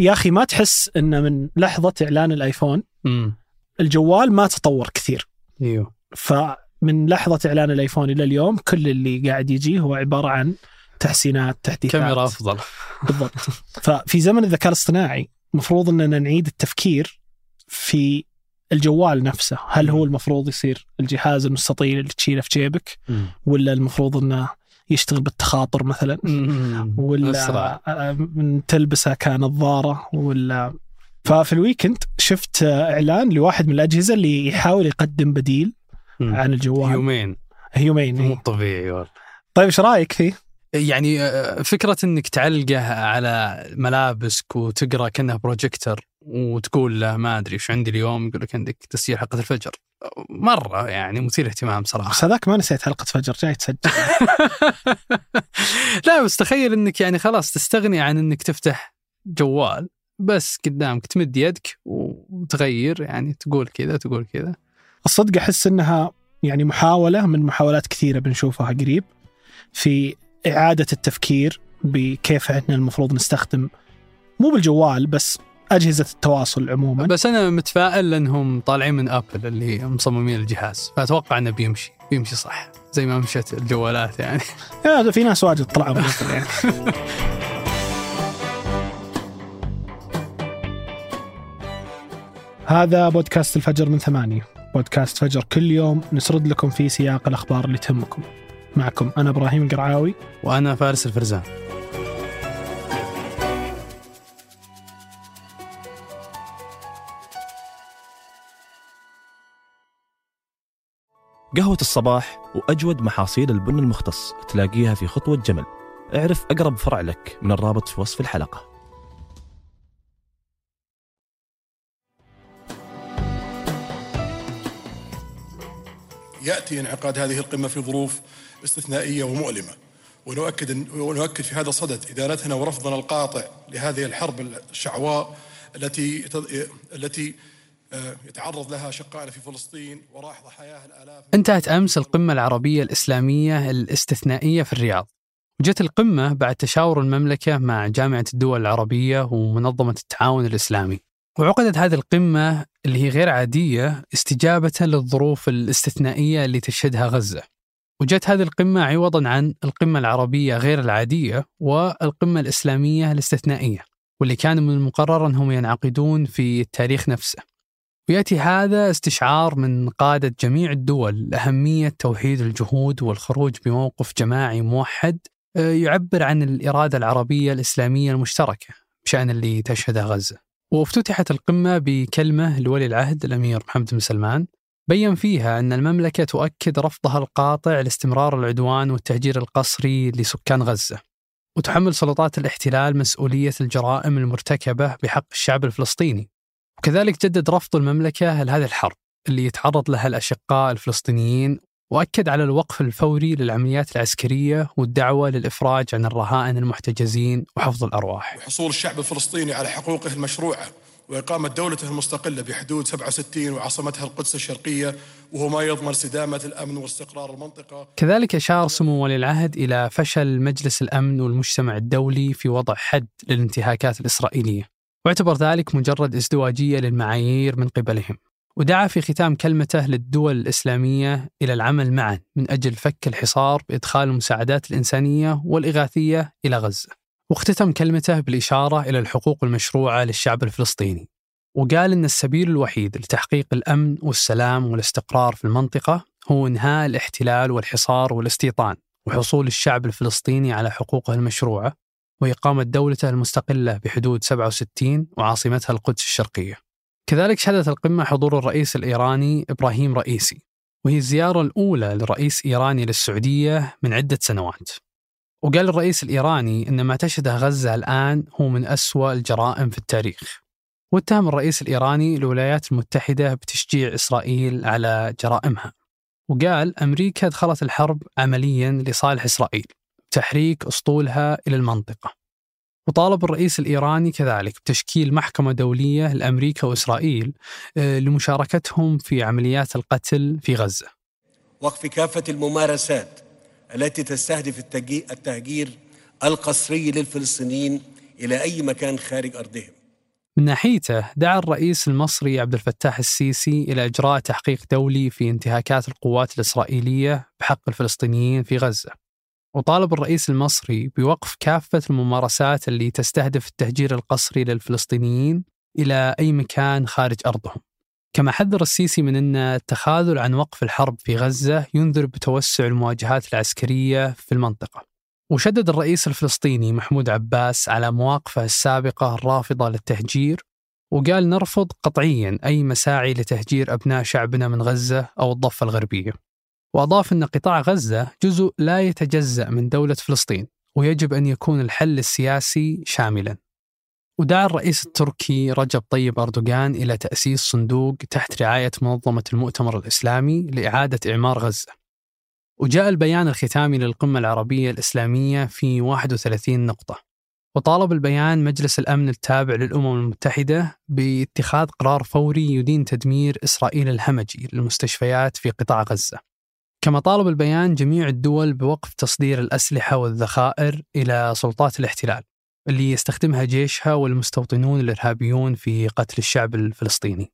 يا أخي ما تحس إن من لحظة إعلان الآيفون امم الجوال ما تطور كثير. إيوه. فمن لحظة إعلان الآيفون إلى اليوم كل اللي قاعد يجي هو عبارة عن تحسينات تحديثات. كاميرا أفضل. بالضبط. ففي زمن الذكاء الاصطناعي المفروض إننا نعيد التفكير في الجوال نفسه. هل هو المفروض يصير الجهاز المستطيل اللي تشيله في جيبك ولا المفروض إنه يشتغل بالتخاطر مثلا ولا من تلبسه كنظاره ولا ففي ال weekend شفت إعلان لواحد من الأجهزة اللي يحاول يقدم بديل. عن الجوال يومين يومين مو إيه. طبيعي والله طيب إيش رأيك فيه؟ يعني آه، فكرة إنك تعلقه على ملابسك وتقرأ كأنه بروجيكتور وتقول له ما أدري إيش عندي اليوم يقول لك عندك تسجيل حلقة الفجر. مرة يعني مثير اهتمام صراحة. بس هذاك ما نسيت حلقة فجر جاي تسجل. لا بس تخيل إنك يعني خلاص تستغني عن إنك تفتح جوال بس قدامك تمد يدك وتغير يعني تقول كذا تقول كذا. الصدق أحس إنها يعني محاولة من محاولات كثيرة بنشوفها قريب في إعادة التفكير بكيف إحنا المفروض نستخدم مو بالجوال بس أجهزة التواصل عموما. بس أنا متفائل لأنهم طالعين من أبل اللي مصممين الجهاز. فأتوقع إنه بيمشي. بيمشي صح. زي ما مشت الجوالات يعني. في ناس واجد طلعوا من أبل يعني. هذا بودكاست الفجر من ثمانية. بودكاست فجر كل يوم نسرد لكم فيه سياق الأخبار اللي تهمكم. معكم أنا إبراهيم القرعاوي وأنا فارس الفرزان. قهوة الصباح وأجود محاصيل البن المختص تلاقيها في خطوة جمل. اعرف أقرب فرع لك من الرابط في وصف الحلقة. يأتي انعقاد هذه القمة في ظروف استثنائية ومؤلمة. ونؤكد ونؤكد في هذا الصدد ادانتنا ورفضنا القاطع لهذه الحرب الشعواء التي التي يتعرض لها اشقائنا في فلسطين وراح ضحاياها الآلاف انتهت أمس القمة العربية الإسلامية الاستثنائية في الرياض وجت القمة بعد تشاور المملكة مع جامعة الدول العربية ومنظمة التعاون الإسلامي. وعقدت هذه القمة اللي هي غير عادية استجابة للظروف الاستثنائية اللي تشهدها غزة. وجت هذه القمة عوضا عن القمة العربية غير العادية والقمة الإسلامية الاستثنائية واللي كان من المقرر أنهم ينعقدون في التاريخ نفسه. ويأتي هذا استشعار من قادة جميع الدول لاهميه توحيد الجهود والخروج بموقف جماعي موحد آه، يعبر عن الإرادة العربية الإسلامية المشتركة بشأن اللي تشهده غزة. وافتتحت القمة بكلمة لولي العهد الأمير محمد بن سلمان بين فيها أن المملكة تؤكد رفضها القاطع لاستمرار العدوان والتهجير القسري لسكان غزة. وتحمل سلطات الاحتلال مسؤولية الجرائم المرتكبة بحق الشعب الفلسطيني. وكذلك جدد رفض المملكة لهذه الحرب اللي يتعرض لها الأشقاء الفلسطينيين وأكد على الوقف الفوري للعمليات العسكرية والدعوة للإفراج عن الرهائن المحتجزين وحفظ الأرواح. وحصول الشعب الفلسطيني على حقوقه المشروعة وإقامة دولته المستقلة بحدود 67 وعاصمتها القدس الشرقية وهو ما يضمن استدامه الأمن واستقرار المنطقة. كذلك أشار سمو ولي العهد إلى فشل مجلس الأمن والمجتمع الدولي في وضع حد للانتهاكات الإسرائيلية. واعتبر ذلك مجرد ازدواجية للمعايير من قبلهم ودعا في ختام كلمته للدول الإسلامية إلى العمل معا من أجل فك الحصار بإدخال المساعدات الإنسانية والإغاثية إلى غزة. واختتم كلمته بالإشارة إلى الحقوق المشروعة للشعب الفلسطيني وقال أن السبيل الوحيد لتحقيق الأمن والسلام والاستقرار في المنطقة هو إنهاء الاحتلال والحصار والاستيطان وحصول الشعب الفلسطيني على حقوقه المشروعة وإقامة دولته المستقلة بحدود 67 وعاصمتها القدس الشرقية. كذلك شهدت القمة حضور الرئيس الإيراني إبراهيم رئيسي وهي الزيارة الأولى لرئيس إيراني للسعودية من عدة سنوات. وقال الرئيس الإيراني أن ما تشهده غزة الآن هو من أسوأ الجرائم في التاريخ. واتهم الرئيس الإيراني الولايات المتحدة بتشجيع إسرائيل على جرائمها. وقال أمريكا دخلت الحرب عمليا لصالح إسرائيل. بتحريك أسطولها إلى المنطقة. وطالب الرئيس الإيراني كذلك بتشكيل محكمة دولية لأمريكا وإسرائيل آه، لمشاركتهم في عمليات القتل في غزة. وقف كافة الممارسات التي تستهدف التهجير القسري للفلسطينيين إلى أي مكان خارج أرضهم. من ناحيته دعا الرئيس المصري عبد الفتاح السيسي إلى إجراء تحقيق دولي في انتهاكات القوات الإسرائيلية بحق الفلسطينيين في غزة. وطالب الرئيس المصري بوقف كافة الممارسات اللي تستهدف التهجير القسري للفلسطينيين إلى أي مكان خارج أرضهم. كما حذر السيسي من أن التخاذل عن وقف الحرب في غزة ينذر بتوسع المواجهات العسكرية في المنطقة. وشدد الرئيس الفلسطيني محمود عباس على مواقفه السابقة الرافضة للتهجير وقال نرفض قطعيا أي مساعي لتهجير أبناء شعبنا من غزة أو الضفة الغربية. وأضاف أن قطاع غزة جزء لا يتجزأ من دولة فلسطين ويجب أن يكون الحل السياسي شاملا. ودعا الرئيس التركي رجب طيب أردوغان إلى تأسيس صندوق تحت رعاية منظمة المؤتمر الإسلامي لإعادة إعمار غزة. وجاء البيان الختامي للقمة العربية الإسلامية في 31 نقطة. وطالب البيان مجلس الأمن التابع للأمم المتحدة باتخاذ قرار فوري يدين تدمير إسرائيل الهمجي للمستشفيات في قطاع غزة. كما طالب البيان جميع الدول بوقف تصدير الأسلحة والذخائر إلى سلطات الاحتلال اللي يستخدمها جيشها والمستوطنون الإرهابيون في قتل الشعب الفلسطيني.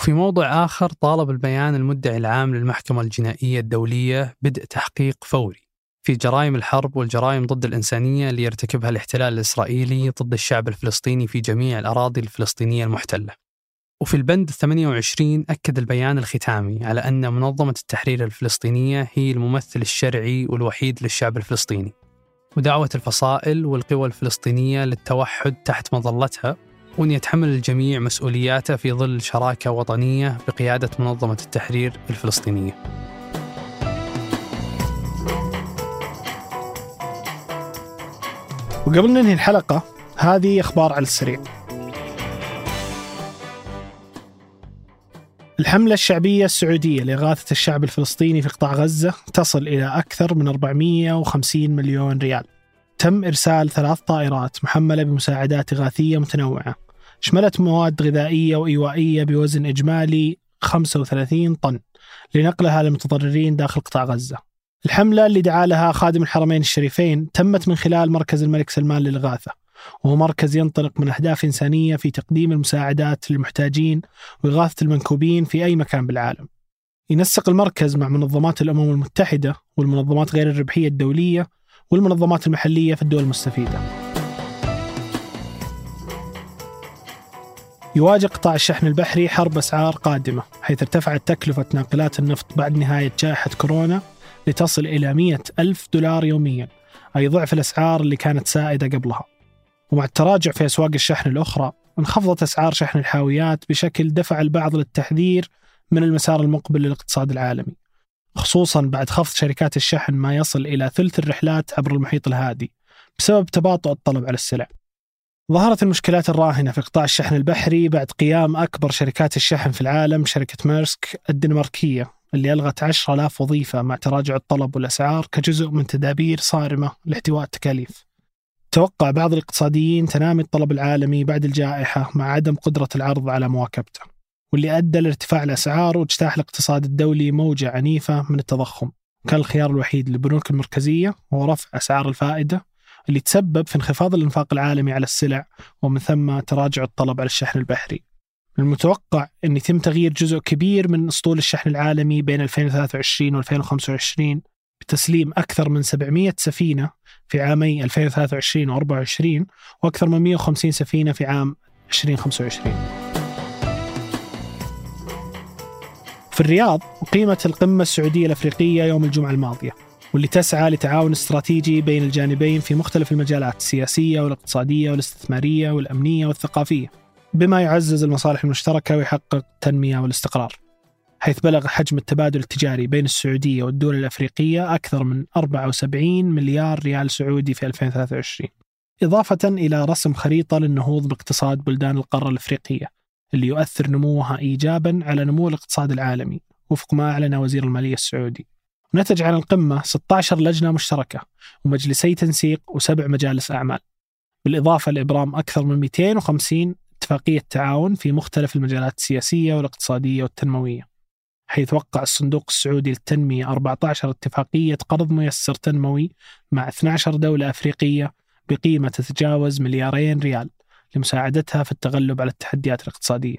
وفي موضع آخر طالب البيان المدعي العام للمحكمة الجنائية الدولية بدء تحقيق فوري في جرائم الحرب والجرائم ضد الإنسانية اللي يرتكبها الاحتلال الإسرائيلي ضد الشعب الفلسطيني في جميع الأراضي الفلسطينية المحتلة. وفي البند 28 أكد البيان الختامي على أن منظمة التحرير الفلسطينية هي الممثل الشرعي والوحيد للشعب الفلسطيني. ودعوة الفصائل والقوى الفلسطينية للتوحد تحت مظلتها وأن يتحمل الجميع مسؤولياته في ظل شراكة وطنية بقيادة منظمة التحرير الفلسطينية. وقبل ننهي الحلقة هذه أخبار على السريع. الحملة الشعبية السعودية لإغاثة الشعب الفلسطيني في قطاع غزة تصل إلى أكثر من 450 مليون ريال. تم إرسال ثلاث طائرات محملة بمساعدات إغاثية متنوعة. شملت مواد غذائية وإيوائية بوزن إجمالي 35 طن لنقلها للمتضررين داخل قطاع غزة. الحملة اللي دعا لها خادم الحرمين الشريفين تمت من خلال مركز الملك سلمان للإغاثة. وهو مركز ينطلق من أهداف إنسانية في تقديم المساعدات للمحتاجين وإغاثة المنكوبين في أي مكان بالعالم. ينسق المركز مع منظمات الأمم المتحدة والمنظمات غير الربحية الدولية والمنظمات المحلية في الدول المستفيدة. يواجه قطاع الشحن البحري حرب أسعار قادمة حيث ارتفعت تكلفة ناقلات النفط بعد نهاية جائحة كورونا لتصل إلى 100 ألف دولار يوميا أي ضعف الأسعار اللي كانت سائدة قبلها. ومع التراجع في أسواق الشحن الأخرى انخفضت أسعار شحن الحاويات بشكل دفع البعض للتحذير من المسار المقبل للاقتصاد العالمي خصوصا بعد خفض شركات الشحن ما يصل إلى ثلث الرحلات عبر المحيط الهادي بسبب تباطؤ الطلب على السلع. ظهرت المشكلات الراهنة في قطاع الشحن البحري بعد قيام أكبر شركات الشحن في العالم شركة ميرسك الدنماركية اللي ألغت 10000 وظيفة مع تراجع الطلب والأسعار كجزء من تدابير صارمة لاحتواء التكاليف. توقع بعض الاقتصاديين تنامي الطلب العالمي بعد الجائحة مع عدم قدرة العرض على مواكبته واللي أدى لارتفاع الأسعار واجتاح الاقتصاد الدولي موجة عنيفة من التضخم. كان الخيار الوحيد للبنوك المركزية هو رفع أسعار الفائدة اللي تسبب في انخفاض الإنفاق العالمي على السلع ومن ثم تراجع الطلب على الشحن البحري. المتوقع أن يتم تغيير جزء كبير من أسطول الشحن العالمي بين 2023 و 2025 بتسليم أكثر من 700 سفينة في عامي 2023 و 24 وأكثر من 150 سفينة في عام 2025 في الرياض أقيمت القمة السعودية الأفريقية يوم الجمعة الماضية واللي تسعى لتعاون استراتيجي بين الجانبين في مختلف المجالات السياسية والاقتصادية والاستثمارية والأمنية والثقافية بما يعزز المصالح المشتركة ويحقق التنمية والاستقرار. حيث بلغ حجم التبادل التجاري بين السعودية والدول الأفريقية أكثر من 74 مليار ريال سعودي في 2023 إضافة إلى رسم خريطة للنهوض باقتصاد بلدان القارة الأفريقية اللي يؤثر نموها إيجابا على نمو الاقتصاد العالمي وفق ما أعلن وزير المالية السعودي. نتج عن القمة 16 لجنة مشتركة ومجلسي تنسيق وسبع مجالس أعمال. بالإضافة لإبرام أكثر من 250 اتفاقية تعاون في مختلف المجالات السياسية والاقتصادية والتنموية. حيث وقع الصندوق السعودي للتنمية 14 اتفاقية قرض ميسر تنموي مع 12 دولة أفريقية بقيمة تتجاوز مليارين ريال لمساعدتها في التغلب على التحديات الاقتصادية.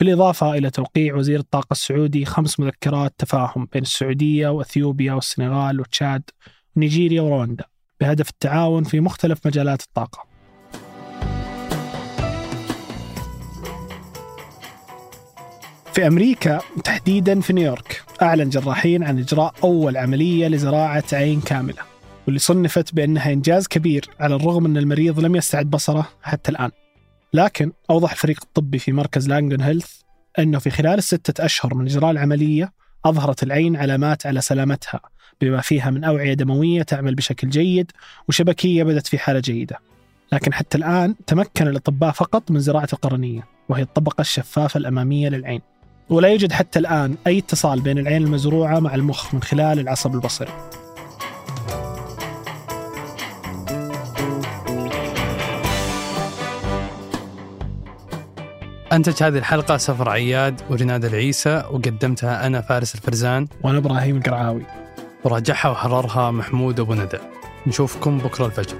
بالإضافة إلى توقيع وزير الطاقة السعودي خمس مذكرات تفاهم بين السعودية وأثيوبيا والسنغال وتشاد ونيجيريا ورواندا بهدف التعاون في مختلف مجالات الطاقة. في أمريكا تحديدا في نيويورك. أعلن جراحين عن إجراء أول عملية لزراعة عين كاملة واللي صنفت بأنها إنجاز كبير على الرغم أن المريض لم يستعد بصرة حتى الآن. لكن أوضح الفريق الطبي في مركز لانجون هيلث أنه في خلال الستة أشهر من إجراء العملية أظهرت العين علامات على سلامتها بما فيها من أوعية دموية تعمل بشكل جيد وشبكية بدت في حالة جيدة. لكن حتى الآن تمكن الأطباء فقط من زراعة القرنية وهي الطبقة الشفافة الأمامية للعين. ولا يوجد حتى الآن أي اتصال بين العين المزروعة مع المخ من خلال العصب البصري. أنتج هذه الحلقة سفر عياد ورناد العيسى وقدمتها أنا فارس الفرزان. وأنا إبراهيم القرعاوي. وراجعها وحررها محمود أبو ندى. نشوفكم بكرة الفجر.